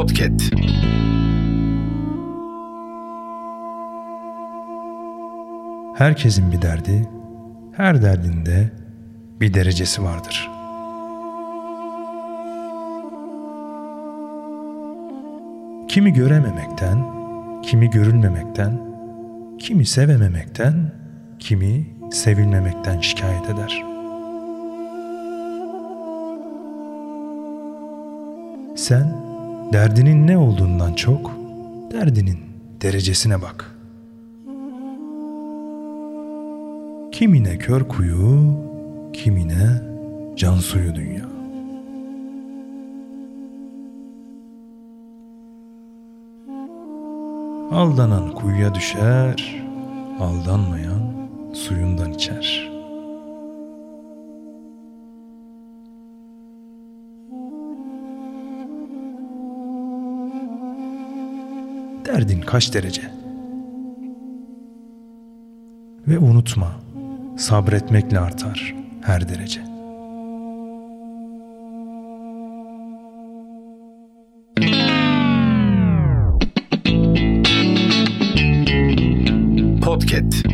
Podcast. Herkesin bir derdi, her derdinde bir derecesi vardır. Kimi görememekten, kimi görülmemekten, kimi sevememekten, kimi sevilmemekten şikayet eder. Sen derdinin ne olduğundan çok derdinin derecesine bak. Kimine kör kuyu, kimine can suyu dünya. Aldanan kuyuya düşer, aldanmayan suyundan içer. Derdin kaç derece? Ve unutma, sabretmekle artar her derece. Podcast.